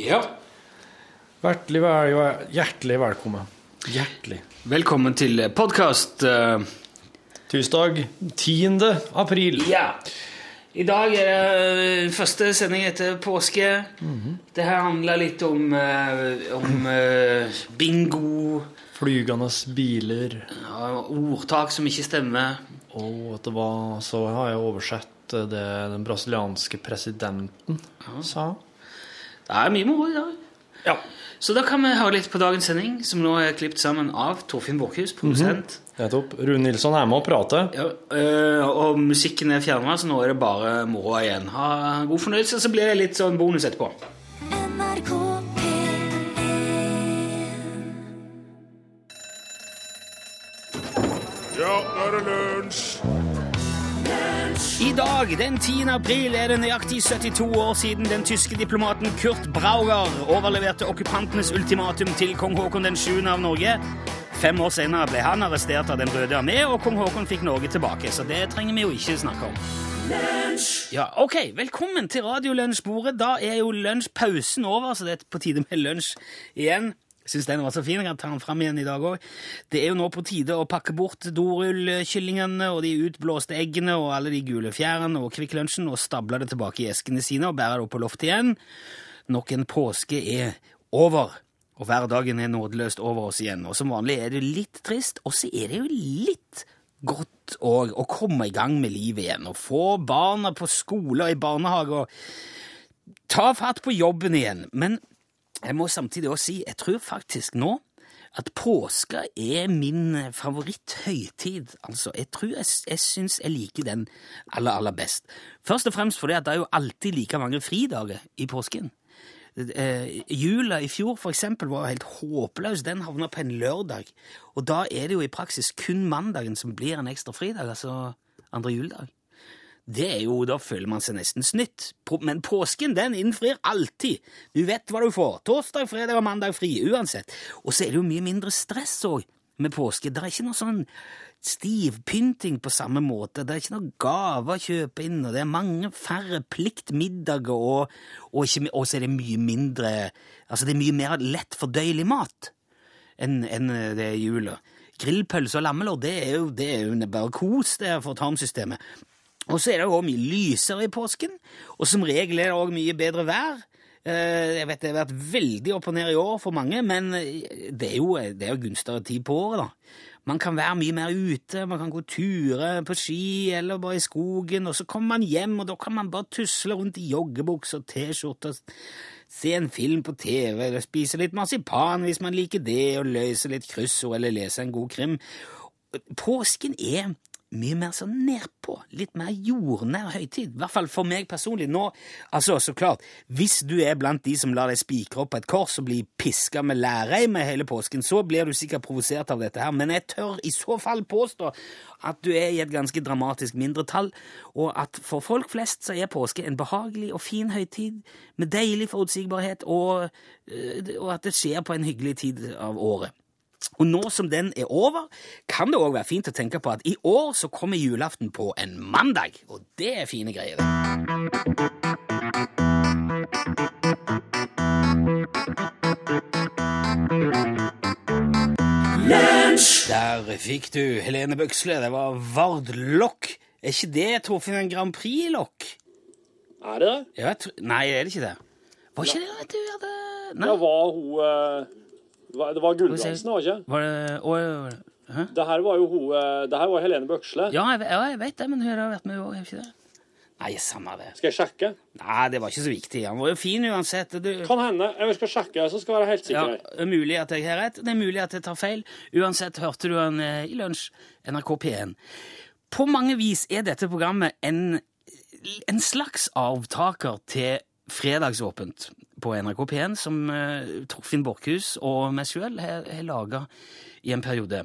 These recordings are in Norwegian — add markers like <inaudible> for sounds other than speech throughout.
Ja. Hjertelig, vel, hjertelig velkommen. Hjertelig. Velkommen til podkast. Tirsdag 10. april. Ja. I dag er det første sending etter påske. Det her handler litt om, uh, om uh, bingo, Flygende biler. ja, ordtak som ikke stemmer. Og at det var Så har jeg oversett det den brasilianske presidenten sa. Det er mye moro i dag. Ja. Så da kan vi høre litt på dagens sending, som nå er klippet sammen av Torfinn Borchhus, produsent. Nettopp. Rune Nilsson er med og prater. Ja, øh, og musikken er fjerna, så nå er det bare moro igjen. Ha god fornøyelse, så blir det litt sånn bonus etterpå. NRK P1 Ja, nå er det lunsj! I dag, den 10. april, er det nøyaktig 72 år siden den tyske diplomaten Kurt Brauger overleverte okkupantenes ultimatum til kong Haakon den 7. av Norge. Fem år senere ble han arrestert av Den røde armé, og kong Haakon fikk Norge tilbake. Så det trenger vi jo ikke snakke om. Ja, ok, Velkommen til Radiolunsjbordet. Da er jo lunsjpausen over, så det er på tide med lunsj igjen. Syns den var så fin. Jeg kan ta den fram igjen i dag òg. Det er jo nå på tide å pakke bort dorullkyllingene og de utblåste eggene og alle de gule fjærene og Kvikk Lunsjen og stable det tilbake i eskene sine og bære det opp på loftet igjen. Nok en påske er over, og hverdagen er nådeløst over oss igjen. Og som vanlig er det litt trist, og så er det jo litt godt òg å komme i gang med livet igjen og få barna på skole og i barnehage og ta fatt på jobben igjen. Men jeg må samtidig også si, jeg tror faktisk nå at påska er min favoritthøytid. Altså, jeg tror jeg, jeg syns jeg liker den aller, aller best. Først og fremst fordi at det er jo alltid like mange fridager i påsken. Eh, jula i fjor for eksempel var helt håpløs. Den havna på en lørdag. Og da er det jo i praksis kun mandagen som blir en ekstra fridag, altså andre juledag. Det er jo, Da føler man seg nesten snytt. Men påsken den innfrir alltid. Du vet hva du får. Torsdag, fredag og mandag fri uansett. Og så er det jo mye mindre stress òg med påske. Det er ikke noe sånn stivpynting på samme måte. Det er ikke noe gaver å kjøpe inn, og det er mange færre pliktmiddager, og, og, ikke, og så er det mye mindre Altså, det er mye mer lett fordøyelig mat enn en det er jula. Grillpølse og lammelår, det er jo, det er jo bare kos det er for tarmsystemet. Og så er det jo også mye lysere i påsken, og som regel er det òg mye bedre vær. Eh, Jeg vet det har vært veldig opp og ned i år for mange, men eh, det er jo, det er jo gunstigere tid på året, da. Man kan være mye mer ute, man kan gå turer på ski eller bare i skogen, og så kommer man hjem, og da kan man bare tusle rundt i joggebukser og T-skjorter, se en film på TV, eller spise litt marsipan hvis man liker det, og løse litt kryssord eller lese en god krim. Påsken er mye mer sånn nedpå, litt mer jordnær høytid. I hvert fall for meg personlig. Nå, altså, så klart, hvis du er blant de som lar deg spikre opp på et kors og bli piska med læreim med hele påsken, så blir du sikkert provosert av dette her, men jeg tør i så fall påstå at du er i et ganske dramatisk mindretall, og at for folk flest så er påske en behagelig og fin høytid med deilig forutsigbarhet, og, øh, og at det skjer på en hyggelig tid av året. Og nå som den er over, kan det òg være fint å tenke på at i år så kommer julaften på en mandag, og det er fine greier. Der fikk du Helene Bøksle. Det var Vard Lokk. Er ikke det Torfinn en Grand Prix-lokk? Er det det? Nei, er det ikke det? Var ikke det at du hadde Nei. Ja, var hun eh, var- Det var Gulbrandsen, var det ikke? Var det å, det- Det her var jo hun eh, Det her var Helene Bøksle. Ja, jeg, ja, jeg vet det, men hun har vært med òg, har ikke det? Nei, samme det. Skal jeg sjekke? Nei, det var ikke så viktig. Han var jo fin uansett. Du, Kan hende. Jeg skal sjekke, så skal jeg være helt ja, sikker. det er mulig at jeg har rett, det er mulig at jeg tar feil. Uansett hørte du han eh, i lunsj, NRK P1. På mange vis er dette programmet en, en slags avtaker til Fredagsåpent på NRK P1, som eh, Torfinn Borchhus og meg sjøl har, har laga i en periode.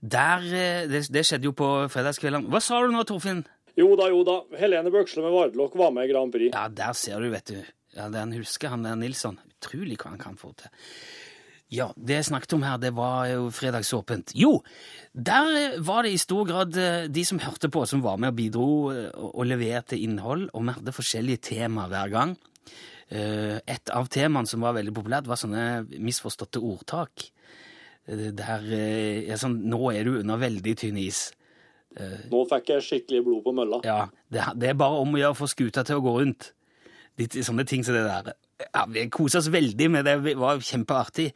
Der, eh, det, det skjedde jo på fredagskveldene. Hva sa du nå, Torfinn? Jo da, jo da. Helene Bøksle med Vardlokk var med i Grand Prix. Ja, der ser du, vet du. Ja, Den husker han der Nilsson. Utrolig hva han kan få til. Ja, det jeg snakket om her, det var jo fredagsåpent. Jo, der eh, var det i stor grad de som hørte på, som var med og bidro og leverte innhold, og vi hadde forskjellige tema hver gang. Eh, et av temaene som var veldig populært, var sånne misforståtte ordtak. Eh, Der eh, ja, sånn, Nå er du under veldig tynn is. Nå fikk jeg skikkelig blod på mølla. Ja, det, det er bare om å gjøre å få skuta til å gå rundt. Litt sånne ting som det der. Ja, Vi kosa oss veldig med det. Det var kjempeartig.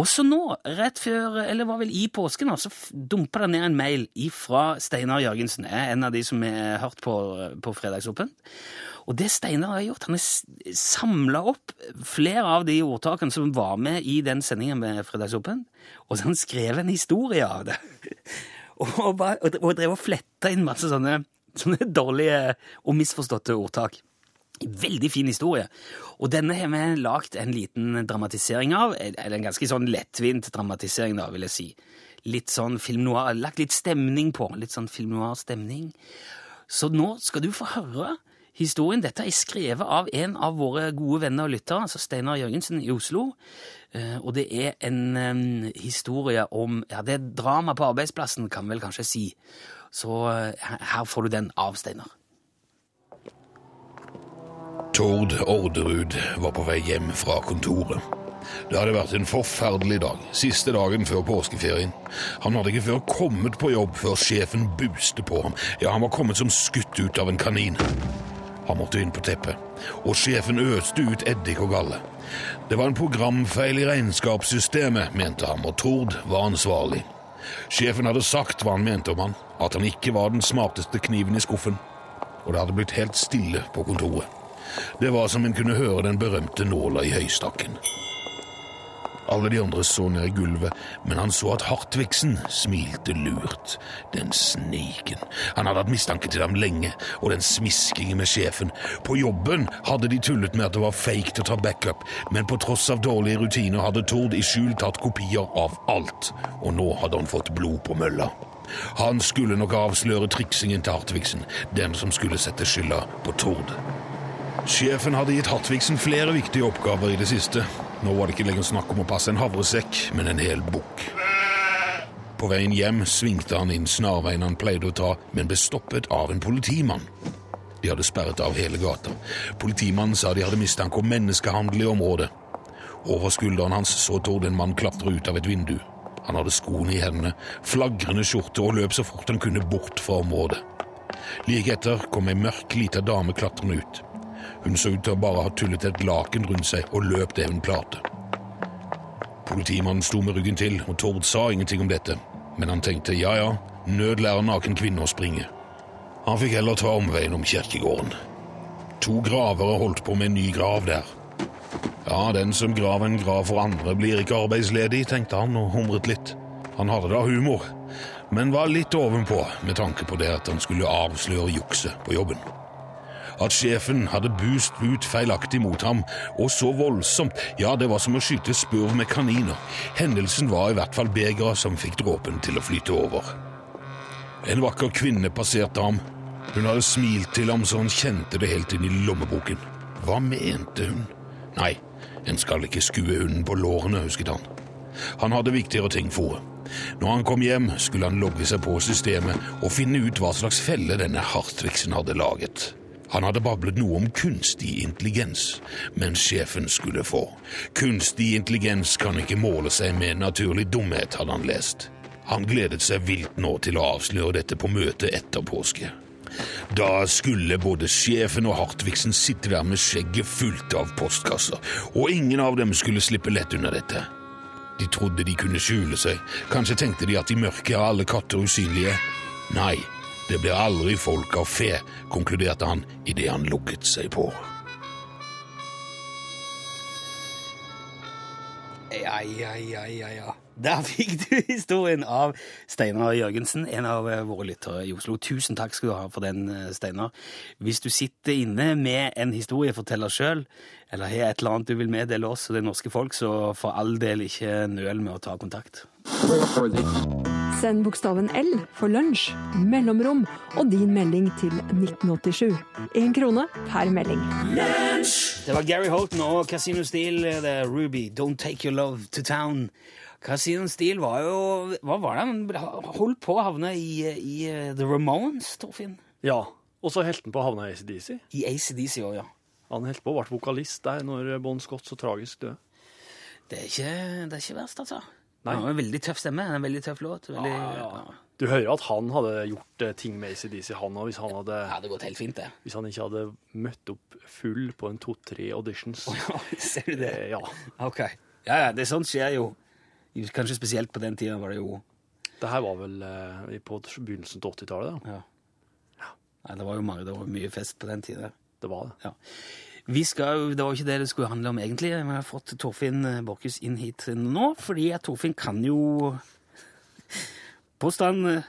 Også nå, rett før, eller var vel i påsken, så dumpa det ned en mail fra Steinar Jørgensen. En av de som har hørt på, på Fredagsåpen. Og det Steinar har gjort, han har samla opp flere av de ordtakene som var med i den sendingen med Fredagsåpen, og så har han skrevet en historie av det. <laughs> og, bare, og, drev og fletta inn masse sånne, sånne dårlige og misforståtte ordtak. Veldig fin historie. Og denne har vi lagd en liten dramatisering av. Eller en ganske sånn lettvint dramatisering, da, vil jeg si. Litt sånn film noir, lagt litt stemning på. Litt sånn film noir-stemning. Så nå skal du få høre historien. Dette er skrevet av en av våre gode venner og lyttere, altså Steinar Jørgensen i Oslo. Eh, Og det er en historie om Ja, det er drama på arbeidsplassen, kan vel kanskje si. Så eh, her får du den av Steinar. Tord Orderud var på vei hjem fra kontoret. Det hadde vært en forferdelig dag, siste dagen før påskeferien. Han hadde ikke før kommet på jobb før sjefen buste på ham. Ja, han var kommet som skutt ut av en kanin. Han måtte inn på teppet, og sjefen øste ut eddik og galle. Det var en programfeil i regnskapssystemet, mente han, og Tord var ansvarlig. Sjefen hadde sagt hva han mente om han, at han ikke var den smarteste kniven i skuffen. Og det hadde blitt helt stille på kontoret. Det var som en kunne høre den berømte nåla i høystakken. Alle de andre så ned i gulvet, men han så at Hartvigsen smilte lurt. Den sniken. Han hadde hatt mistanke til ham lenge, og den smiskingen med sjefen. På jobben hadde de tullet med at det var fake å ta backup, men på tross av dårlige rutiner hadde Tord i skjul tatt kopier av alt, og nå hadde han fått blod på mølla. Han skulle nok avsløre triksingen til Hartvigsen, den som skulle sette skylda på Tord. Sjefen hadde gitt Hartvigsen flere viktige oppgaver i det siste. Nå var det ikke lenger snakk om å passe en havresekk, men en hel bukk. På veien hjem svingte han inn snarveien han pleide å ta, men ble stoppet av en politimann. De hadde sperret av hele gata. Politimannen sa de hadde mistanke om menneskehandel i området. Over skulderen hans så Tord en mann klatre ut av et vindu. Han hadde skoene i hendene, flagrende skjorte og løp så fort han kunne bort fra området. Like etter kom ei mørk, lita dame klatrende ut. Hun så ut til å bare ha tullet et laken rundt seg og løp det hun klarte. Politimannen sto med ryggen til, og Tord sa ingenting om dette, men han tenkte ja ja, nød lærer naken kvinne å springe. Han fikk heller ta omveien om kirkegården. To gravere holdt på med en ny grav der. Ja, den som graver en grav for andre, blir ikke arbeidsledig, tenkte han og humret litt. Han hadde da humor, men var litt ovenpå med tanke på det at han skulle avsløre jukset på jobben. At sjefen hadde bust ut feilaktig mot ham, og så voldsomt, ja, det var som å skyte spurv med kaniner. Hendelsen var i hvert fall begeret som fikk dråpen til å flyte over. En vakker kvinne passerte ham. Hun hadde smilt til ham så han kjente det helt inn i lommeboken. Hva mente hun? Nei, en skal ikke skue hunden på lårene, husket han. Han hadde viktigere ting for henne. Når han kom hjem, skulle han logge seg på systemet og finne ut hva slags felle denne Hartvigsen hadde laget. Han hadde bablet noe om kunstig intelligens, men sjefen skulle få. Kunstig intelligens kan ikke måle seg med naturlig dumhet, hadde han lest. Han gledet seg vilt nå til å avsløre dette på møtet etter påske. Da skulle både sjefen og Hartvigsen sitte der med skjegget fullt av postkasser, og ingen av dem skulle slippe lett unna dette. De trodde de kunne skjule seg, kanskje tenkte de at i mørket er alle katter usynlige. Nei, det blir aldri folk av fe, konkluderte han idet han lukket seg på. Ja, ja, ja, ja, ja. Der fikk du historien av Steinar Jørgensen, en av eh, våre lyttere i Oslo. Tusen takk skal du ha for den, eh, Steinar. Hvis du sitter inne med en historieforteller sjøl, eller har et eller annet du vil meddele oss og det norske folk, så for all del ikke nøl med å ta kontakt. Send bokstaven L for lunsj, mellomrom og din melding til 1987. Én krone per melding. Det var Gary Holton og Casino Steel, det er Ruby, Don't Take Your Love to Town. Casino Steel var jo Hva var det han holdt på å havne i, i eh, The Ramones, Torfinn? Ja. Og så helt den på havne i ACDC. I ACDC òg, ja. Han holdt på å ble vokalist der når Bon Scott så tragisk døde. Det er ikke, det er ikke verst, altså. Nei. Han har en veldig tøff stemme. En veldig tøff låt. Veldig, Du hører at han hadde gjort eh, ting med ACDC, han òg, hvis, han hadde- Ja, det gått helt fint, det. hvis han ikke hadde møtt opp full på en to-tre auditions. <laughs> Ser du det? Eh, Ja. Ok. Ja, ja, det er sånt skjer jo. Kanskje spesielt på den tida var det jo Det her var vel eh, på begynnelsen av 80-tallet, da. Ja. Nei, det var jo mange, det var mye fest på den tida. Det var det. Ja. Vi skal, Det var jo ikke det det skulle handle om egentlig. Vi har fått Torfinn Borchhus inn hit nå, fordi Torfinn kan jo Påstand eh,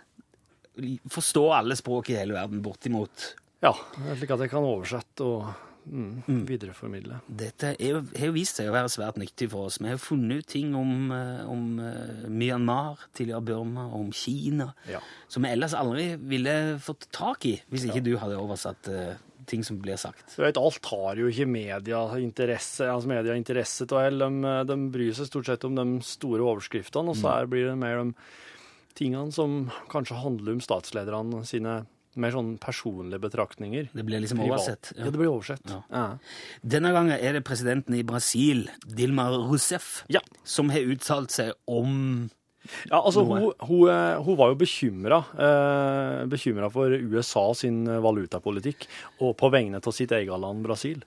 forstå alle språk i hele verden, bortimot. Ja, slik at jeg kan oversette og mm, videreformidle. Dette jo, har jo vist seg å være svært nyttig for oss. Vi har funnet ut ting om, eh, om eh, Myanmar, tidligere Burma, om Kina, Ja. som vi ellers aldri ville fått tak i hvis ikke du hadde oversatt eh, ting som blir sagt. Du vet, alt har jo ikke media interesse, altså media interesse til heller. De, de bryr seg stort sett om de store overskriftene, og så er, blir det mer de tingene som kanskje handler om statslederne sine mer sånn personlige betraktninger. Det blir liksom oversett. Ja. det blir oversett. Ja. Ja. Denne gangen er det presidenten i Brasil, Dilma Rousseff, Ja. som har uttalt seg om Ja, altså, hun, hun, eh, hun var jo bekymra eh, for USA sin valutapolitikk, og på vegne av sitt eget land, Brasil.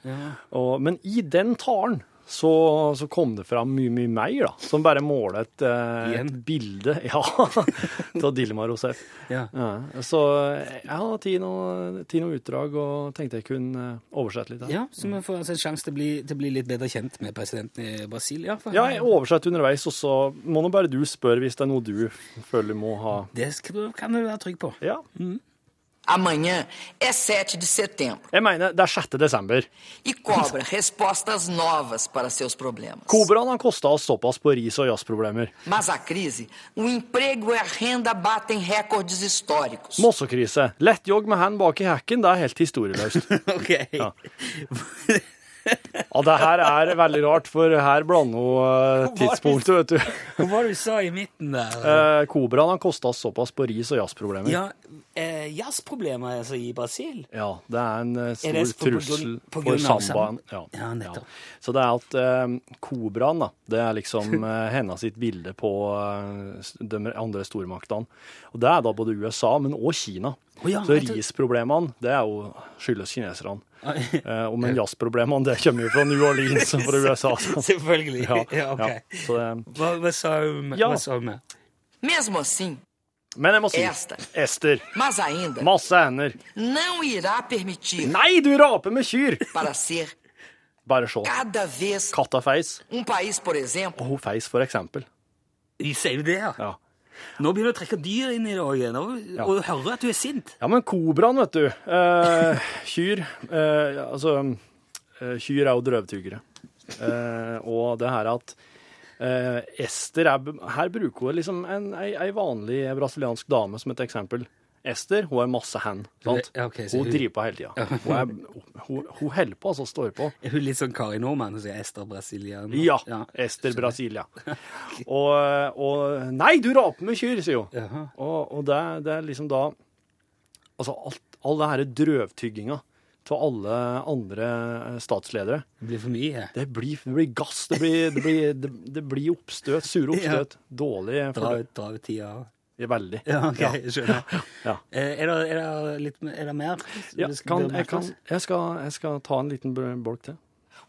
Og, men i den talen så, så kom det fram mye, mye mer, da, som bare måler et, eh, et bilde <laughs> ja, av Dilma Rousseff. Ja. Ja, så jeg har tatt noe, noe utdrag og tenkte jeg kunne eh, oversette litt. her. Ja, så vi får altså en sjanse til til å bli litt bedre kjent med presidenten i Brasil. Ja, jeg oversetter underveis, og så må nå bare du spørre hvis det er noe du føler må ha Det kan du være trygg på. Ja. Amanhã é 7 de setembro Jeg mener, det er 6. desember. e cobra respostas novas para seus problemas. Kobraen har kosta oss såpass på ris- og jazzproblemer. Mas a crise, o emprego e a renda batem recordes históricos. Mossokrise. Lettjogg med hand bak i hekken, det er helt historieløst. <laughs> Ok. Ja. <laughs> Ja, det her er veldig rart, for her blander hun eh, tidspunktet, vet du. <laughs> Hva var det du sa i midten der? Eh, Kobraen har kosta såpass på ris- og jazzproblemer. Ja, eh, jazzproblemer altså, i Brasil? Ja, det er en eh, Er stor på grunn- trussel på for grunn av sambaen. Ja, Ja, nettopp. Så det er at eh, kobraen, da, det er liksom <laughs> eh, hennes sitt bilde på eh, de andre stormaktene. Og det er da både USA, men òg Kina. Å ja, så tror- risproblemene, det er jo skyldes kineserne. Eh, og men jazzproblemene, det kommer jo fra New Orleans og fra USA. Så. <laughs> Selvfølgelig. Ja, <laughs> Ja, ok. ja. Så Hva, hva sa hun? Ja. Sa hun med? Mesmo assim, men jeg må si Esta. Ester. mas ainda Masse hender. não irá permitir Nei, du raper med kyr! para ser Bare se. cada vez Katta feis, um país, por exemplo, Oh. og hun feis, for eksempel. Sier du det, ja? Ja. Nå begynner du å trekke dyr inn i det òg igjen, og, og hører at du er sint. Ja, men kobraen, vet du. Eh, kyr eh, Altså, eh, kyr er jo drøvtyggere. Eh, og det her at eh, Ester er, Her bruker hun liksom en, ei, ei vanlig brasiliansk dame som et eksempel. Ester hun er masse hand. sant? Ja, okay, hun hun- driver på hele tida. Hun, er- hun, hun holder på, altså. Står på. Er hun litt sånn Kari Nordmann, Hun sier Ester Brasilian? Ja. Ester Brasilia. <laughs> Og, og Nei, du raper med kyr, sier hun. Og, og det, det er liksom da Altså alt, all det her drøvtygginga av alle andre eh, statsledere. Det blir for mye. Det blir, det blir gass, det blir, det, blir, det, blir oppstøt, sure <laughs> oppstøt. Dårlig for dra ut tida. Veldig. Ja, ok, jeg skjønner. <laughs> Ja. Eh, Er, det, er, det litt, er det mer? Ja, kan, jeg, kan, jeg, skal, jeg skal ta en liten bolk til.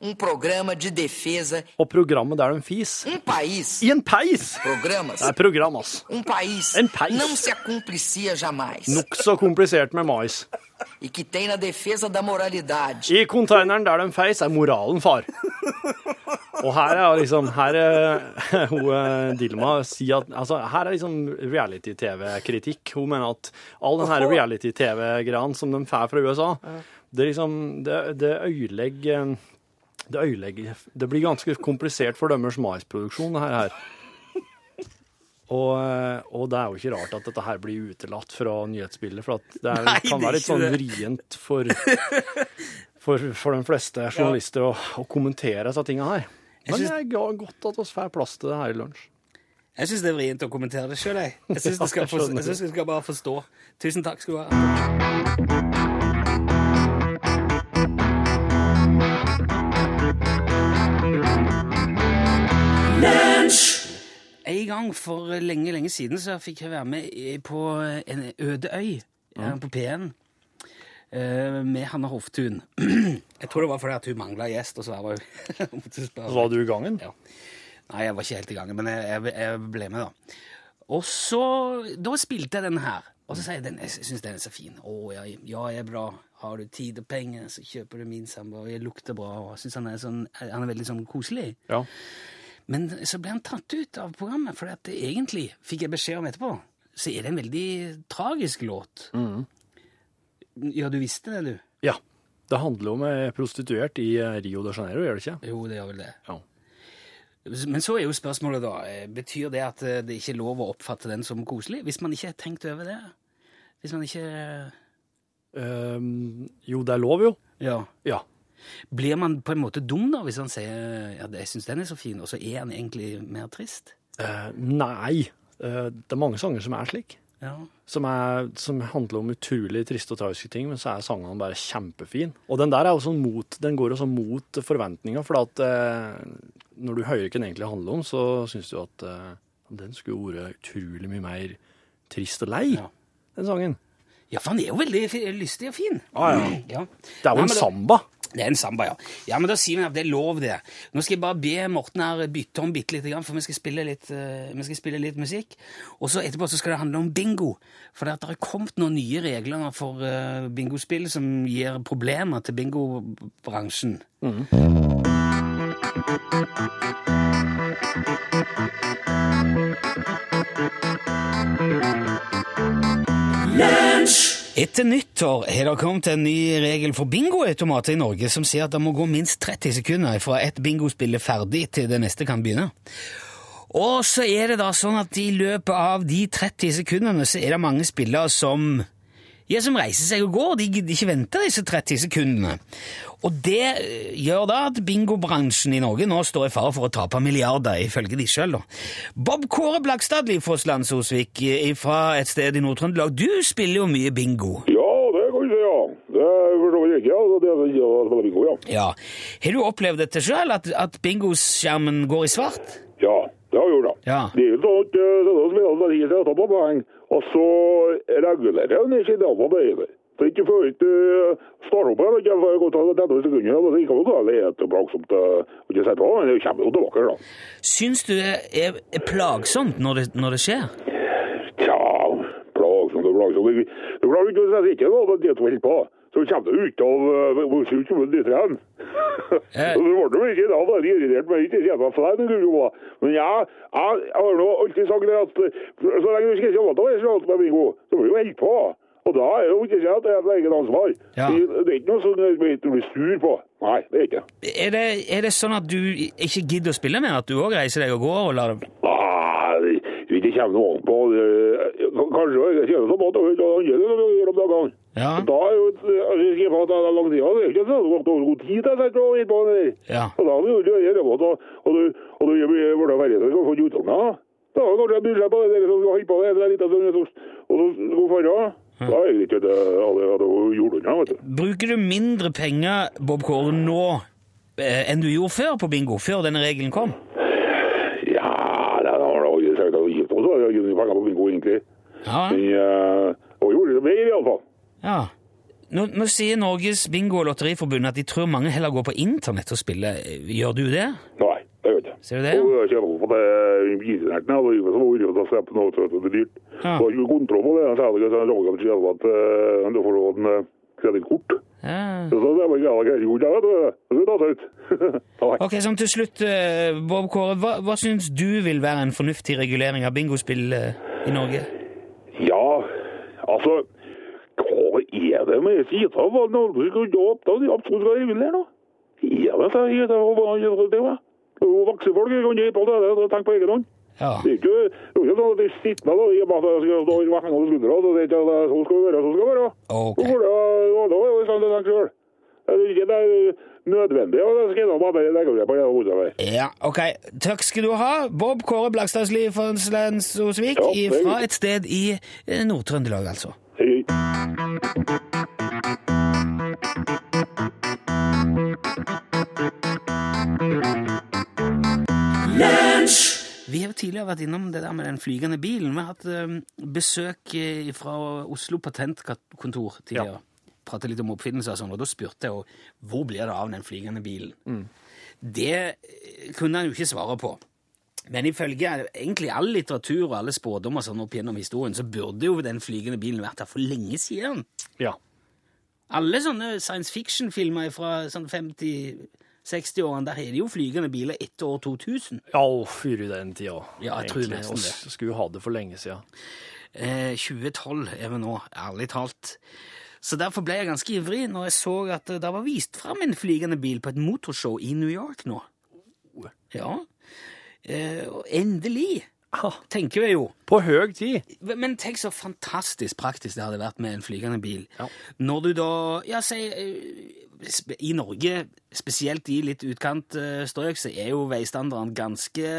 Um programa de defesa, Og programmet der de fis. um país, I en peis! programas, Det er program, um país Um país. não se acumplicia jamais Nokså komplisert med mais. e que tem na defesa da moralidade I konteineren der de feis, er moralen far. Og her er liksom Her er <laughs> hun eh, Dilma sier at altså, Her er liksom reality-TV-kritikk. Hun mener at all den her reality-TV-greia som de får fra USA, det liksom Det, det øyelegger det, ødelegger det blir ganske komplisert for deres maisproduksjon, det her. Og, eh, og det er jo ikke rart at dette her blir utelatt fra nyhetsbildet, for at det er, Nei, kan være litt sånn vrient for, for, for de fleste journalister å, å kommentere disse tinga her. Men synes- det er godt at vi får plass til det her i lunsj. Jeg syns det er vrient å kommentere det sjøl, jeg. Jeg syns <laughs> Ja, du skal, skal bare forstå. Tusen takk skal du ha. Gang for lenge, lenge siden så fikk jeg være med på en øde øy ja, på P1 eh, med Hanna Hoftun. <clears throat> Jeg tror det var fordi at hun mangla gjest, og så var hun. <laughs> Var du i gangen? Ja. Nei, jeg var ikke helt i gangen, men jeg, jeg, jeg ble med, da. Og så Da spilte jeg den her. Og så sier jeg den, jeg syns den er så fin. Å, ja, ja, jeg er bra. Har du tid og penger, så kjøper du min samboer. Jeg lukter bra. Og jeg synes han er, sånn, han er veldig sånn koselig. Ja. Men så ble han tatt ut av programmet, for at egentlig, fikk jeg beskjed om etterpå, så er det en veldig tragisk låt. Ja, du visste det, du? ja. Det handler om ei prostituert i eh, Rio de Janeiro, gjør det ikke? Jo, det gjør vel det. Ja. Men så er jo spørsmålet da, eh, betyr det at eh, det ikke er lov å oppfatte den som koselig? Hvis man ikke har tenkt over det? Hvis man ikke um, jo, det er lov, jo. Ja. Ja. Blir man på en måte dum da, hvis han sier ja, jeg syns den er så fin, og så er han egentlig mer trist? Eh, nei. Eh, det er mange sanger som er slik. Ja. Som, er, som handler om utrolig triste og tragiske ting, men så er sangene bare kjempefin. Og den der er jo sånn mot, den går jo sånn mot forventninga, for at eh, når du hører hva den egentlig handler om, så syns du at eh, den skulle vært utrolig mye mer trist og lei, Ja. den sangen. ja, for han er jo veldig lystig og fin. Ah, ja. Ja. Det er Nei, jo en men da- samba. Det er en samba, ja. Ja, men da sier vi at det er lov, det. Nå skal jeg bare be Morten her bytte om bitte lite grann, for vi skal spille litt, uh, vi skal spille litt musikk. Og så etterpå så skal det handle om bingo. For det, har kommet noen nye regler for uh, bingospill som gir problemer til bingobransjen. Etter nyttår har det kommet en ny regel for bingoautomater i Norge som sier at det må gå minst 30 sekunder fra et bingospill er ferdig til det neste kan begynne. Og så er det da sånn at i løpet av de 30 sekundene så er det mange spillere som ja, som reiser seg og går. De gidder ikke vente disse 30 sekundene. Og det eh, gjør da at bingobransjen i Norge nå står i fare for å tape milliarder, ifølge de sjøl. Bob Kåre Blakstad Livfors Landsosvik eh, fra et sted i Nord-Trøndelag, du spiller jo mye bingo. Ja, det kan du si, ja. Det forstår jeg ikke. Det er bingo, ja. Ja. Har du opplevd dette sjøl, at, at bingoskjermen går i svart? Ja, det har vi gjort, da. Ja. Det er jo sånn at denne sånn at, gir seg etterpå poeng, og så regulerer han ikke da på det. For ikke før du starter opp igjen, ikke før det til 30 sekunder, så ikke noe galt, det er et plagsomt å ikke sette på, men det kommer jo tilbake, da. Syns du det er, plagsomt når det, når det skjer? Tja, plagsomt og plagsomt. Du du klarer ikke å si ikke da, det er to helt på. Så kommer du ut av uh, hvor kommer du. Eh. <laughs> Så det ble jo ikke da, da er irritert meg ikke kunne jo være. Men jeg, jeg, har nå alltid sagt det at så lenge du ikke kommer til å være sånn med bingo, så blir du helt på. Og da er det jo ikke at det er et eget ansvar. Ja. Det, det er ikke noe at du blir sur på. Nei, det er ikke. Er det, er det sånn at du ikke gidder å spille mer? At du òg reiser deg og går? og lar det... Nei, det ikke kommer noe an på. det- Kanskje jeg kjenner så godt, og det er annerledes å gjøre om dagene. Ja. Da er jo et- jeg skriver at det er lang tid, det er ikke sånn at det går god tid til å sette og på det der. Ja. Og da det jo ikke gjøre det, og, og du, og du blir det verre til å få utdanna. Da har du kanskje bryr seg på det dere som holder holde på det, det litt av sånn, og så går Da er det ikke det alle hadde gjort unna, vet du. Bruker du mindre penger, Bob Kåre, nå eh, enn du gjorde før på bingo? Før denne regelen kom? Ja, det har da at jeg gitt på, så jeg gitt penger på bingo egentlig. Ja. Men, uh, og gjorde det mer i alle fall. ja. Nå, nå sier Norges bingo- og lotteriforbund at de tror mange heller går på internett og spiller. Gjør du det? Nei, det gjør jeg ikke. Ser du det? Og jeg kjenner på det internetten, jeg var så å på noe så det er dyrt. Ja. Du har ikke kontroll på det, Jeg er at ikke sier at du får uh, kredittkort. Ja. Så det var ikke alle kredittkort, jeg vet du. Det. Ok, sånn til slutt, eh, Bob Kåre, hva, hva syns du vil være en fornuftig regulering av bingospill eh, i Norge? Ja, altså, hva er det med hva Norge skal opp da? De absolutt skal regulere nå? Er det så det, Voksne folk kan ikke på det, det tenk på egen hånd. Ja. Det er ikke, sånn at de sitter med og med at det skal stå i hver hengende skuldre, så det er ikke det, sånn skal det være, sånn skal det være. Ok. Så går det, og da er det sånn det er ikke nødvendig, og det skal jeg bare legge det på hodet der. Ja, ok. Takk skal du ha, Bob Kåre Blakstadsli fra Lensosvik, Ja, fra et sted i eh, Nord-Trøndelag, altså. Hei, hei. Vi har tidligere vært innom det der med den flygende bilen. Vi har hatt eh, besøk eh, fra Oslo patentkontor tidligere. prate litt om oppfinnelser og sånn, og da spurte jeg jo hvor blir det av den flygende bilen. Det eh, kunne han jo ikke svare på. Men ifølge egentlig all litteratur og alle spådommer sånn opp gjennom historien, så burde jo den flygende bilen vært her for lenge siden. Ja. Alle sånne science fiction-filmer fra sånn 50-60-årene, der er det jo flygende biler etter år 2000. Ja, fyr i den tida. Ja, jeg tror nesten det. Skulle ha det for lenge siden. Eh, 2012 er vi nå, ærlig talt. Så derfor ble jeg ganske ivrig når jeg så at det var vist fram en flygende bil på et motorshow i New York nå. Ja. Eh, og endelig, tenker vi jo. På høy tid. Men tenk så fantastisk praktisk det hadde vært med en flygende bil. Ja. Når du da Ja, si eh, I Norge, spesielt i litt utkantstrøk, så er jo veistandarden ganske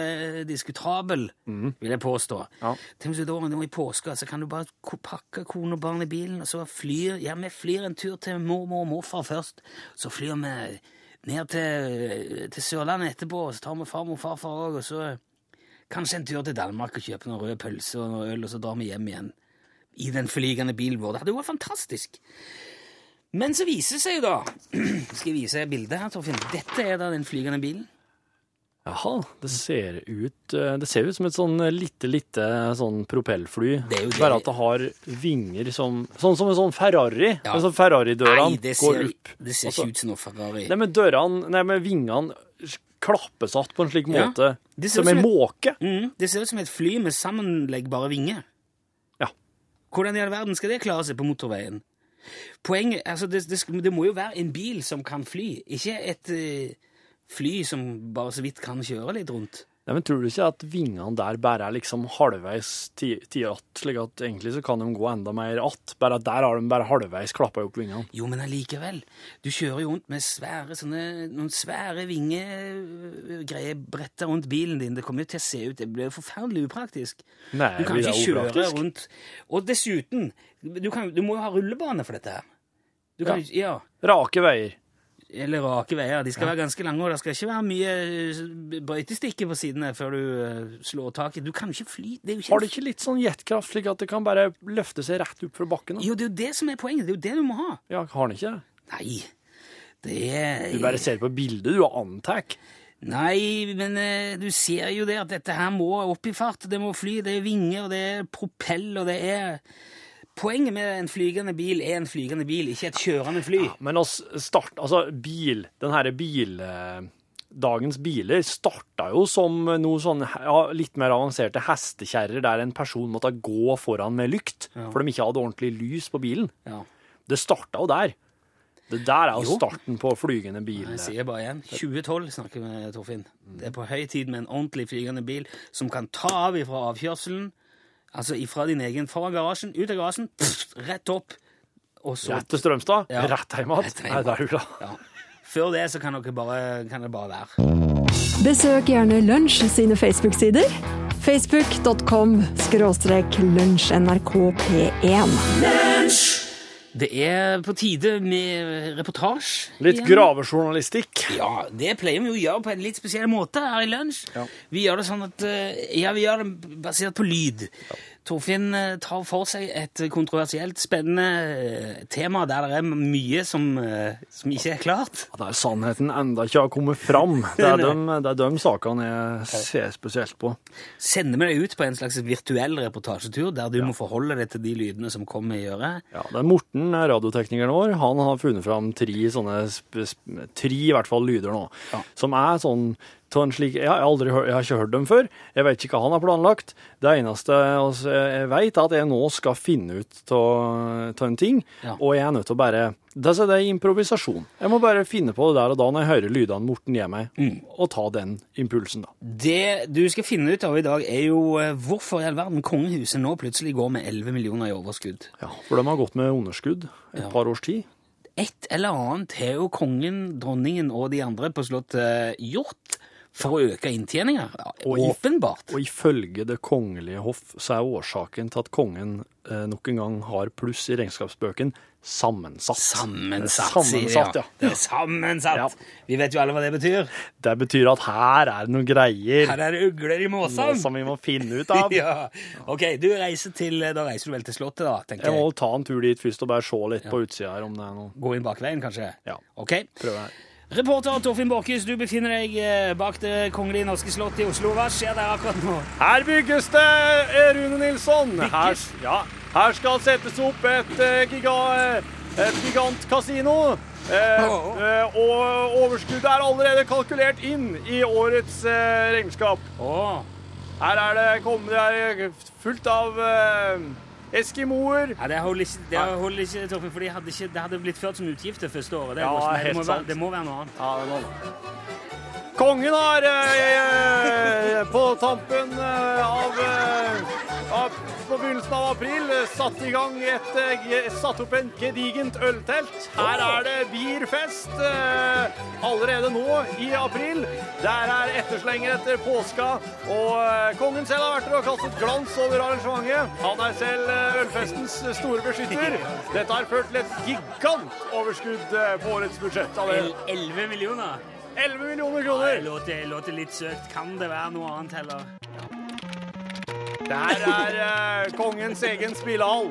diskutabel, vil jeg påstå. Ja. Tenk hvis du da i påska, så kan du bare pakke kone og barn i bilen, og så flyr Ja, vi flyr en tur til mormor og morfar først. Så flyr vi ned til, til Sørlandet etterpå, og så tar vi farmor og farfar òg, og så Kanskje en tur til Danmark og kjøper noen røde pølser og noe øl, og så drar vi hjem igjen i den flygende bilen vår. Det hadde jo vært fantastisk. Men så viser det seg jo da <clears throat> Skal jeg vise deg bildet her, Torfinn? Dette er da den flygende bilen. Jaha, det ser ut eh, Det ser ut som et sånn lite, lite sånn propellfly. Det er jo det. Bare at det har vinger som Sånn som en sånn Ferrari. Ja. Sånn Ferrari-dørene går opp. det ser Altså- ikke ut som noe Ferrari. Nei, men dørene Nei, men vingene klappes att på en slik Ja. måte. Det Som en måke. Mm, det ser ut som et fly med sammenleggbare vinger. Ja. Hvordan i all verden skal det klare seg på motorveien? Poenget, altså det, det, det må jo være en bil som kan fly, ikke et uh, fly som bare så vidt kan kjøre litt rundt. Nei, men Tror du ikke at vingene der bare er liksom halvveis ti att, slik at egentlig så kan de gå enda mer att? Bare at der har de bare halvveis klappa opp vingene. Jo, men allikevel. Du kjører jo rundt med svære, sånne, noen svære vingegreier bretta rundt bilen din. Det kommer jo til å se ut Det blir forferdelig upraktisk. Nei, Du kan ikke kjøre upraktisk? rundt Og dessuten, du, kan, du må jo ha rullebane for dette her. Du kan, ja. Rake veier. Eller rake veier. De skal være ganske lange, og det skal ikke være mye eh, brøytestikker på sidene før du eh, slår tak i Du kan ikke fly. Det ikke Har det ikke litt sånn jetkraft, slik at det kan bare løfte seg rett opp fra bakken? da? Jo, det er jo det som er poenget. Det er jo det du må ha. Ja, har den ikke det? Nei. Det er Du bare ser på bildet, du, og antar. Nei, men eh, du ser jo det at dette her må opp i fart. Det må fly, det er vinger, og det er propell, og det er Poenget med en flygende bil er en flygende bil, ikke et kjørende fly. Ja, Men oss start, altså bil, den herre bil... eh, Dagens biler starta jo som noe sånn ja, litt mer avanserte hestekjerrer der en person måtte gå foran med lykt, for de ikke hadde ordentlig lys på bilen. Ja. Det starta jo der. Det der er jo Jo. starten på flygende bil. Jeg sier bare igjen. 2012 snakker vi med Torfinn. Det er på høy tid med en ordentlig flygende bil som kan ta av ifra avkjørselen, altså ifra din egen foran garasjen, ut av garasjen, pff, rett opp, og så Rett til Strømstad, Ja. rett hjem igjen. Er. Ja. Før det så kan, dere bare, kan det bare være. Besøk gjerne Lunsj sine Facebook-sider. Facebook.com skråstrek lunsjnrkp1. Det er på tide med reportasje. Litt igjen. gravejournalistikk. Ja, det pleier vi jo å gjøre på en litt spesiell måte her i lunsj. Vi gjør det sånn at eh, Ja, vi gjør det basert på lyd. Torfinn eh, tar for seg et kontroversielt, spennende eh, tema der det er mye som, eh, som ikke er klart. Der sannheten enda ikke har kommet fram. Det er <laughs> de, det er de sakene jeg ser spesielt på. Sender vi deg ut på en slags virtuell reportasjetur der du må forholde deg til de lydene som kommer i øret. Ja, det er Morten, radioteknikeren vår, han har funnet fram tre sånne tre i hvert fall lyder nå, Ja. som er sånn til en slik, jeg har, aldri jeg har ikke hørt dem før. Jeg vet ikke hva han har planlagt. Det eneste altså, jeg vet, er at jeg nå skal finne ut av en ting, Ja. og jeg er nødt til å bare det, er- improvisasjon. Jeg må bare finne på det der og da når jeg hører lydene Morten gir meg, og ta den impulsen, da. Det du skal finne ut av i dag, er jo eh, hvorfor i all verden kongehuset nå plutselig går med 11 millioner i overskudd. Ja, for de har gått med underskudd et Ja. par års tid. Et eller annet har jo kongen, dronningen og de andre på Slottet gjort for å øke inntjeninga. Ja, Åpenbart. Og ifølge Det kongelige hoff så er årsaken til at kongen eh, nok en gang har pluss i regnskapsbøken, sammensatt. Sammensatt, sammensatt, ja. Det er sammensatt. Ja. Vi vet jo alle hva det betyr. Det betyr at her er det noen greier Her er det ugler i måsen. som vi må finne ut av. <laughs> Ja. Ok, du reiser til, da reiser du vel til Slottet, da, tenker Jeg må ta en tur dit først og bare se litt på utsida her om det er noe. Gå inn bakveien, kanskje? Ja. Ok. Prøve her. Reporter Torfinn Borchhus, du befinner deg eh, bak det kongelige norske slottet i Oslo. Hva skjer der akkurat nå? Her bygges det, eh, Rune Nilsson. Her, ja, her skal settes opp et, eh, giga, et gigantkasino. Eh, eh, og overskuddet er allerede kalkulert inn i årets eh, regnskap. Her er det kommet det er fullt av eskimoer. ja, det holder ikke, det holder ikke Torfinn, for de hadde ikke, det hadde blitt ført som utgifter første året. Det, Ja, det, må være, det må være noe annet. Ja, det må det. Kongen har eh, på tampen eh, av, eh, av På begynnelsen av april eh, satt i gang et Satt opp en gedigent øltelt. Her er det bierfest eh, allerede nå i april. Der er etterslenger etter påska, og eh, kongen selv har vært der og kastet glans over arrangementet. Han er selv ølfestens store beskytter. Dette har ført til et gigantoverskudd på årets budsjett. 11 millioner? 11 millioner Det kroner. låter, låter litt søkt. Kan det være noe annet heller? Det her er eh, kongens egen spillehall.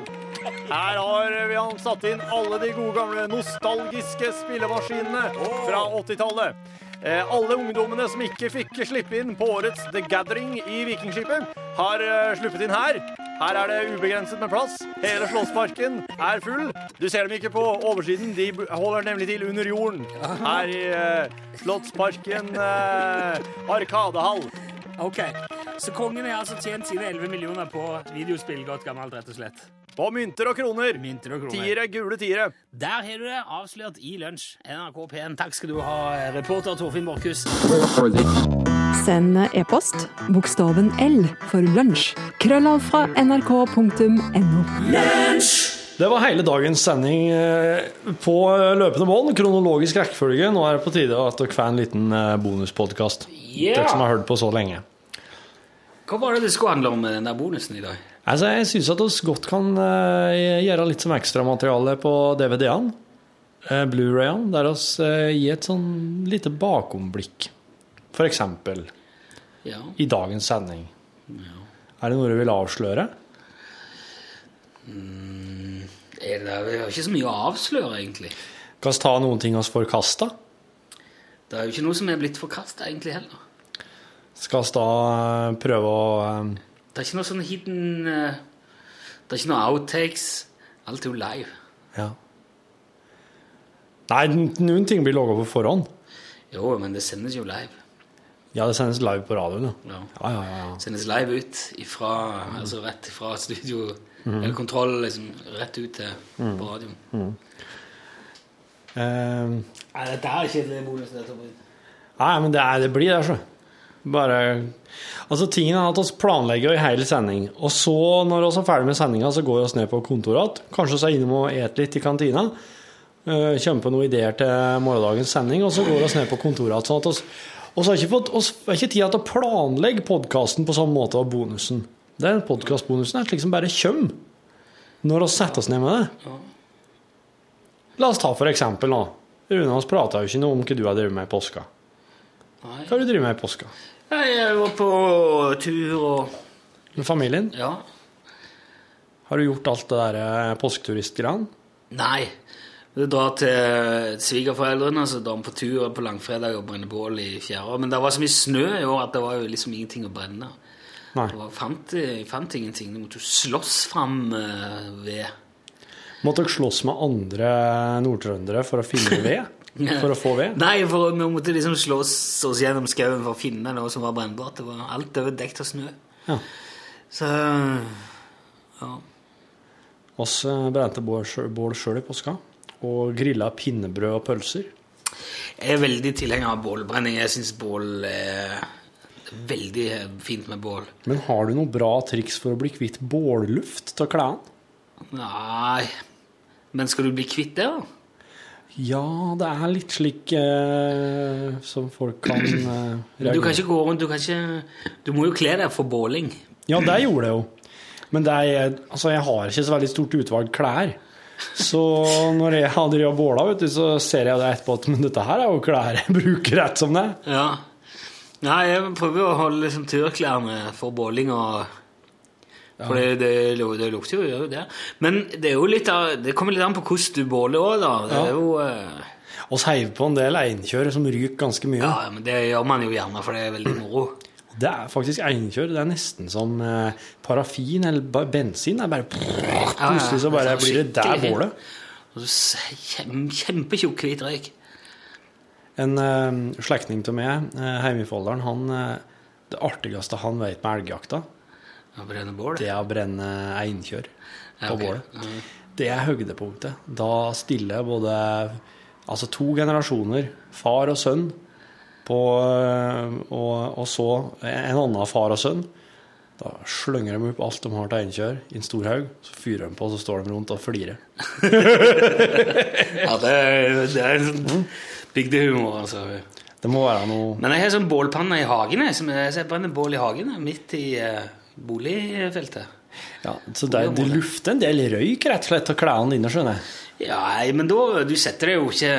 Her har vi han satt inn alle de gode gamle nostalgiske spillemaskinene fra 80-tallet. Eh, alle ungdommene som ikke fikk slippe inn på årets The Gathering i Vikingskipet, har eh, sluppet inn her. Her er det ubegrenset med plass. Hele Slottsparken er full. Du ser dem ikke på oversiden, de holder nemlig til under jorden. Her i uh, Slottsparken uh, Arkadehall. Ok, så kongen har altså tjent sine 11 millioner på videospill godt gammelt, rett og slett. På mynter og kroner. Mynter og kroner. Tiere, gule tiere. Der har du det, avslørt i lunsj. NRK P1. Takk skal du ha, reporter Torfinn Borchhus. Send e-post bokstaven L for lunsj. Krøllav fra nrk.no. Det var hele dagens sending eh, på løpende bånd, kronologisk rekkefølge. Nå er det på tide at dere får en liten bonuspodkast. Yeah. Dere som har hørt på så lenge. Hva var det det skulle handle om med den der bonusen i dag? Altså, jeg syns at vi godt kan eh, gjøre litt som ekstramateriale på DVD-ene. Blu-rayene, der vi gir et sånn lite bakomblikk. Eksempel Ja. i dagens sending. Er det noe du vil avsløre? Er det, er ikke så mye å avsløre, egentlig. Kan vi ta noen ting vi forkasta? Det er jo ikke noe som er blitt forkasta, egentlig, heller. Skal vi da eh, prøve å eh, Det er ikke noe sånn hidden eh, Det er ikke noe outtakes. Alt er jo live. Ja. Nei, noen ting blir laga på forhånd. Jo, men det sendes jo live. Ja, det sendes live på radioen, ja. Ja. Ja, ja. Sendes live ut ifra, altså rett fra studio, eller kontroll, liksom, rett ut til på radioen. Eh, Nei, dette er ikke det bonusen jeg tar på. nei, men det, er, det blir det, så. Bare Altså, tingen er at vi planlegger i hel sending, og så, når vi er ferdig med sendinga, så går vi ned på kontoret igjen. Kanskje vi er innom og et litt i kantina. Uh, kommer på noen ideer til morgendagens sending, og så går vi ned på kontoret igjen. Sånn at oss, oss har ikke fått oss har ikke tid til å planlegge podkasten på samme måte av bonusen. Den podkastbonusen er slik som bare kommer når vi setter oss ned med det. La oss ta for eksempel nå. Rune, vi prata jo ikke noe om hva du har drevet med i påska. Nei. Hva har du drevet med i påska? Jeg var på tur og Med familien? Ja. Har du gjort alt det der eh, påsketuristgreiene? Nei. Vi drar til svigerforeldrene, så drar vi på tur på langfredag og brenner bål i fjæra. Men det var så mye snø i år at det var jo liksom ingenting å brenne. Nei. Det fant, fant ingenting. Du måtte jo slåss fram eh, ved. Måtte dere slåss med andre nordtrøndere for å finne ved? <laughs> For å få ved? Nei, for vi måtte liksom slåss oss gjennom skauen for å finne noe som var brennbart. Det var alt over dekt av snø. Ja. Så ja. Oss eh, brente bål sjøl i påska. Og grilla pinnebrød og pølser. Jeg er veldig tilhenger av bålbrenning. Jeg syns bål er veldig fint med bål. Men har du noe bra triks for å bli kvitt bålluft av klærne? Nei Men skal du bli kvitt det, da? Ja, det er litt slik eh, som folk kan eh, Du kan ikke gå rundt Du, kan ikke, du må jo kle deg for båling. Ja, det gjorde jeg jo. Men det er, altså, jeg har ikke så veldig stort utvalg klær. Så når jeg har drevet båla, vet du, så ser jeg det etterpå at men dette her er jo klær jeg bruker rett som det. Ja. Nei, jeg prøver å holde liksom turklærne for båling og For det, det, det lukter jo jo det. Men det er jo litt av, det kommer litt an på hvordan du båler òg, da. Det er jo eh, Og så heiv på en del einkjør som ryker ganske mye. Ja, men det gjør man jo gjerne, for det er veldig moro. Det er faktisk einkjør. Det er nesten som eh, parafin eller bensin. Det er bare Plutselig så bare blir det der bålet. Kjempetjukk hvit røyk. En uh, slektning av meg uh, hjemme i Folldalen, han Det artigste han vet med elgjakta, brenne bål. det er å brenne einkjør Ja, på bålet. Det er høydepunktet. Da stiller både altså to generasjoner, far og sønn, på, eh, og, og så en annen far og sønn. Da slynger de opp alt de har til einkjør i en stor haug, så fyrer de på, så står de rundt og flirer. <laughs> Ja, det, er- det er sånn bygdehumor, altså. Det må være noe Men jeg har sånn bålpanne i hagen. jeg, brenner bål i hagen midt i eh, boligfeltet. ja, Så det, det lufter en del røyk rett og slett av klærne dine, skjønner jeg. Ja, men da Du setter deg jo ikke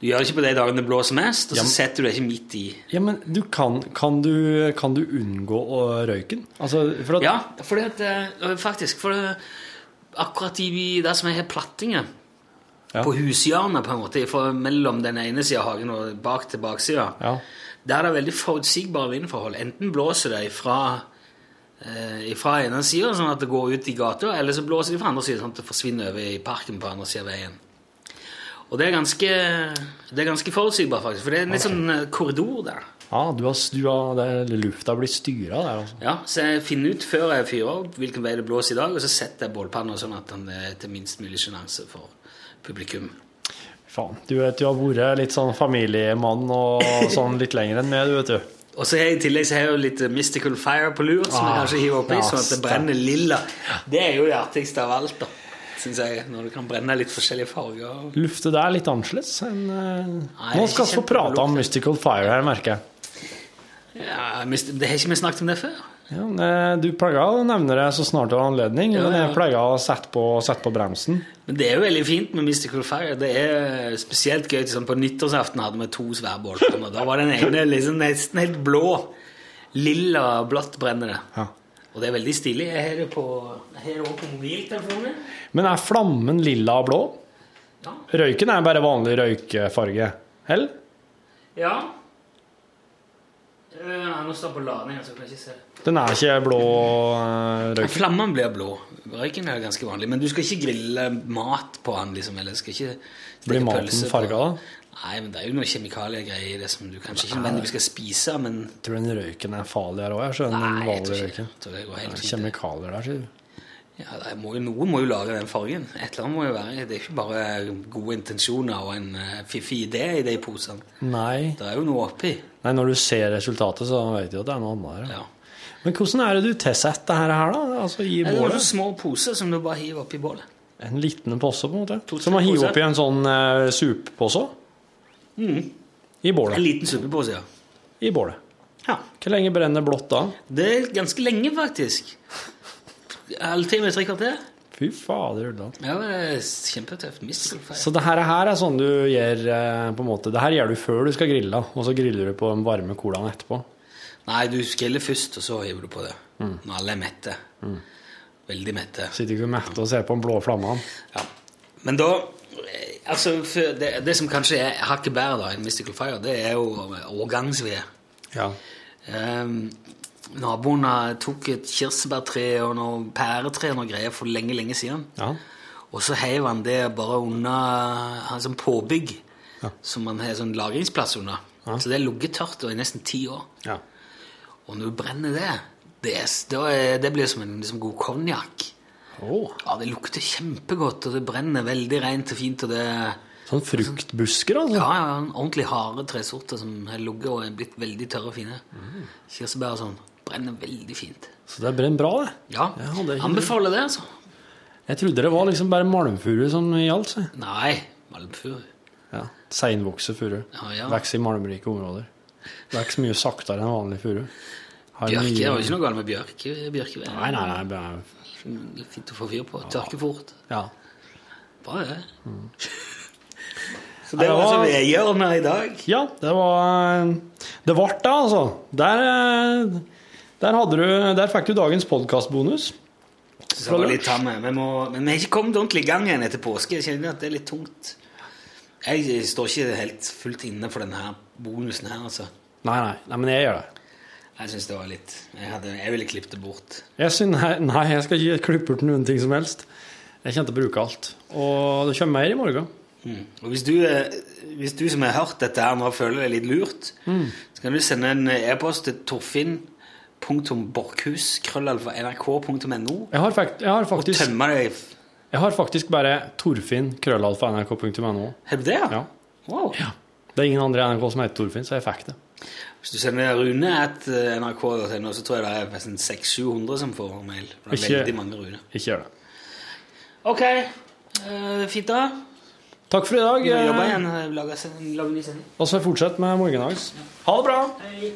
Du gjør ikke på de dagene det blåser mest, og så Ja, men- setter du deg ikke midt i. Ja, men du kan, kan, du, kan du unngå å- røyken? Altså, for at, Ja, fordi at eh, Faktisk. For det, akkurat i det som er plattinger Ja. på hushjørnet, på en måte, mellom den ene sida av hagen og bak til baksida, Ja. der er det veldig forutsigbare vindforhold. Enten blåser det fra eh, fra ene sida, sånn at det går ut i gata, eller så blåser det fra andre sida, sånn at det forsvinner over i parken på andre sida av veien. Og det er ganske, det er ganske forutsigbart, faktisk, for det er en litt sånn eh, korridor der. Ja, du har, du har, det, lufta blir styra der, altså. Ja, Så jeg finner ut før jeg fyrer opp hvilken vei det blåser i dag, og så setter jeg bålpanna sånn at den er til minst mulig sjenanse for publikum. Faen. Du vet, du har vært litt sånn familiemann og <laughs> sånn litt lenger enn meg, du vet du. Og så har jeg i tillegg så har jeg jo litt Mystical Fire på lur, som jeg Ah, kanskje hiver oppi, ja, sånn at det brenner lilla. Det er jo det artigste av alt, da, syns jeg. Når det kan brenne litt forskjellige farger. Luftet der litt annerledes enn eh, Nei, Nå skal vi få prate om. Mystical Fire her, merker jeg. Ja, det har ikke vi snakket om det før? Ja, eh, du pleier å nevne det så snart du har anledning, Ja, men jeg pleier å sette på, sette på bremsen. Men det er jo veldig fint med Mystical Fire. Det er spesielt gøy. Sånn, på nyttårsaften hadde vi to svære bålpanner. Da var den ene liksom nesten helt blå. Lilla blått brennende. Ja. Og det er veldig stilig. Jeg har det på, også på mobiltelefonen. Men er flammen lilla og blå? Ja. Røyken er bare vanlig røykfarge. Hell? ja. Uh, nå står på lading, så jeg ikke se. Den er ikke blå røyken røyk? Flammen blir blå. Røyken er ganske vanlig. Men du skal ikke grille mat på den, liksom. Eller skal ikke Blir maten farga da? Nei, men det er jo noen kjemikaliegreier i det som du kanskje ikke nødvendigvis skal spise, men Tror du den røyken er farligere òg, skjønner den vanlige røyken. det. Går helt fint. kjemikalier der, sier du. Ja, det må jo, Noen må jo lage den fargen. Et eller annet må jo være Det er ikke bare gode intensjoner og en fiffi fiffig idé i de posene. Nei. Det er jo noe oppi. Nei, når du ser resultatet, så vet du at det er noe annet der. Ja. Men hvordan er det du tilsetter dette her, her, da? Altså i Det er små poser som du bare hiver oppi bålet. En liten pose, på en måte? Som å hive poser. oppi en sånn uh, suppepose? I En bålet. liten suppepose, ja. I bålet. ja. Hvor lenge brenner blått da? Det er ganske lenge, faktisk. Halvtime, tre kvarter. Fy fader, da. Ja, det kjempetøft. Så det her, er sånn du gjør eh, på en måte, Det her gjør du før du skal grille, og så griller du på den varme colaen etterpå. Nei, du griller først, og så hiver du på det. Når alle er mette. Veldig mette. Sitter ikke mett og ser på den blå flammen. Ja. Men da Altså, det, det som kanskje er hakket bedre da enn Mystical Fire, det er jo årgangsved. Ja. Um, naboene tok et kirsebærtre og noe pæretre og noe greier for lenge, lenge siden. ja. Og så heiv han det bare under Han sånn påbygg Ja. som man har sånn lagringsplass under. Så det har ligget tørt i nesten ti år. ja. Og når du brenner det, det, er, det blir som en liksom, god konjakk. Åh, Ja, det lukter kjempegodt, og det brenner veldig rent og fint. og det... sånn fruktbusker, altså. Ja, ja, en ordentlig harde tresorter som har ligget og er blitt veldig tørre og fine. Mm. Kirsebær og sånn. Brenner veldig fint. Så det brenner bra, det. Ja, Ja, det er ikke- anbefaler det, altså. Jeg trodde det var liksom bare malmfuru som gjaldt. så. Nei, malmfuru. Ja. Seinvokse furu. Ja, ja. Vokser i malmrike områder. Vokser mye saktere enn vanlig furu. Bjørke, det var ikke noe galt med bjørke? bjørke Nei, nei, nei. Fint å få fyr på. Tørker fort. ja. Bra, det. <laughs> Så det det det var altså var- vedhjørnet i dag. Ja, det var Det ble det, altså. Der, der, du, der fikk du dagens podkastbonus. Så det var litt tamme. Vi må, men vi har ikke kommet ordentlig i gang igjen etter påske. Jeg kjenner at det er litt tungt. Jeg står ikke helt fullt inne for denne bonusen her, altså. Nei, nei, nei, men jeg gjør det. Jeg synes det var litt Jeg, hadde, jeg ville klippet det bort. Jeg synes, nei, nei, jeg skal ikke klippe bort noen ting som helst. Jeg kommer til å bruke alt. Og det kommer mer i morgen. Mm. Og hvis du, eh, hvis du som har hørt dette her nå føler deg litt lurt, Mm. så kan du sende en e-post til torfinn.borchhus.nrk.no Jeg har, fakt, jeg har og faktisk tømme deg Jeg har faktisk bare Torfinn krøllalfa.nrk.no. Har du det? Ja. Wow. Det er ingen andre i NRK som heter Torfinn, så jeg fikk det. Hvis du sender Rune at eh, nrk.no, så tror jeg det er nesten 600-700 som får mail. Det er Ikke- veldig mange Rune. Ikke gjør det. Ok, Uh, fint da. Takk for i dag. Vi jobber jobbe eh, igjen. Lager, lager lage ny sending. Og så fortsett med morgendags. Ha det bra! Hei.